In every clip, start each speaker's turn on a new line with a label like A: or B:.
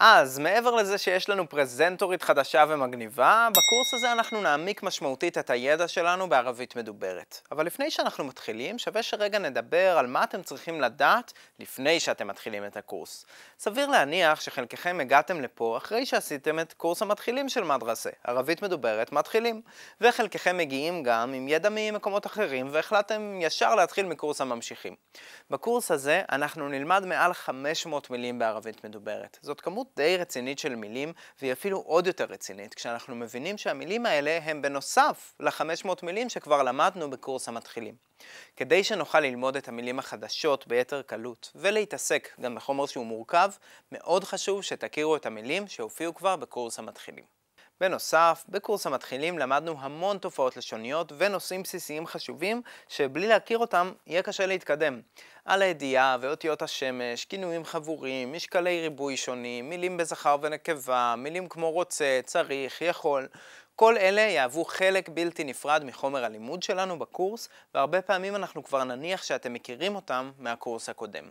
A: אז מעבר לזה שיש לנו פרזנטורית חדשה ומגניבה, בקורס הזה אנחנו נעמיק משמעותית את הידע שלנו בערבית מדוברת. אבל לפני שאנחנו מתחילים, שווה שרגע נדבר על מה אתם צריכים לדעת לפני שאתם מתחילים את הקורס. סביר להניח שחלקכם הגעתם לפה אחרי שעשיתם את קורס המתחילים של מדרסה, ערבית מדוברת מתחילים, וחלקכם מגיעים גם עם ידע ממקומות אחרים והחלטתם ישר להתחיל מקורס הממשיכים. בקורס הזה אנחנו נלמד מעל 500 מילים בערבית מדוברת. זאת כמות די רצינית של מילים, והיא אפילו עוד יותר רצינית, כשאנחנו מבינים שהמילים האלה הם בנוסף ל-500 מילים שכבר למדנו בקורס המתחילים. כדי שנוכל ללמוד את המילים החדשות ביתר קלות ולהתעסק גם בחומר שהוא מורכב, מאוד חשוב שתכירו את המילים שהופיעו כבר בקורס המתחילים. בנוסף, בקורס המתחילים למדנו המון תופעות לשוניות ונושאים בסיסיים חשובים שבלי להכיר אותם יהיה קשה להתקדם. על הידיעה ואותיות השמש, כינויים חבורים, משקלי ריבוי שונים, מילים בזכר ונקבה, מילים כמו רוצה, צריך, יכול. כל אלה יהוו חלק בלתי נפרד מחומר הלימוד שלנו בקורס, והרבה פעמים אנחנו כבר נניח שאתם מכירים אותם מהקורס הקודם.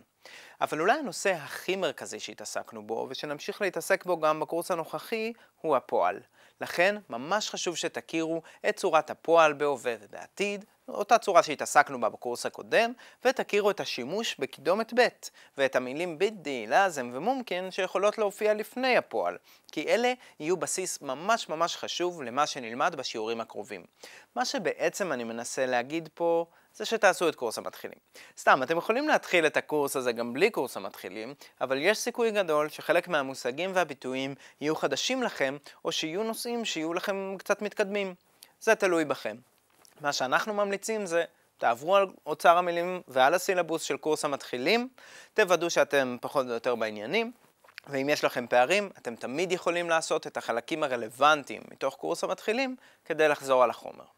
A: אבל אולי הנושא הכי מרכזי שהתעסקנו בו, ושנמשיך להתעסק בו גם בקורס הנוכחי, הוא הפועל. לכן, ממש חשוב שתכירו את צורת הפועל בהווה ובעתיד, אותה צורה שהתעסקנו בה בקורס הקודם, ותכירו את השימוש בקידומת ב' ואת המילים בידי, לאזם ומומקן שיכולות להופיע לפני הפועל, כי אלה יהיו בסיס ממש ממש חשוב למה שנלמד בשיעורים הקרובים. מה שבעצם אני מנסה להגיד פה זה שתעשו את קורס המתחילים. סתם, אתם יכולים להתחיל את הקורס הזה גם בלי קורס המתחילים, אבל יש סיכוי גדול שחלק מהמושגים והביטויים יהיו חדשים לכם, או שיהיו נושאים שיהיו לכם קצת מתקדמים. זה תלוי בכם. מה שאנחנו ממליצים זה תעברו על אוצר המילים ועל הסילבוס של קורס המתחילים, תוודאו שאתם פחות או יותר בעניינים, ואם יש לכם פערים, אתם תמיד יכולים לעשות את החלקים הרלוונטיים מתוך קורס המתחילים כדי לחזור על החומר.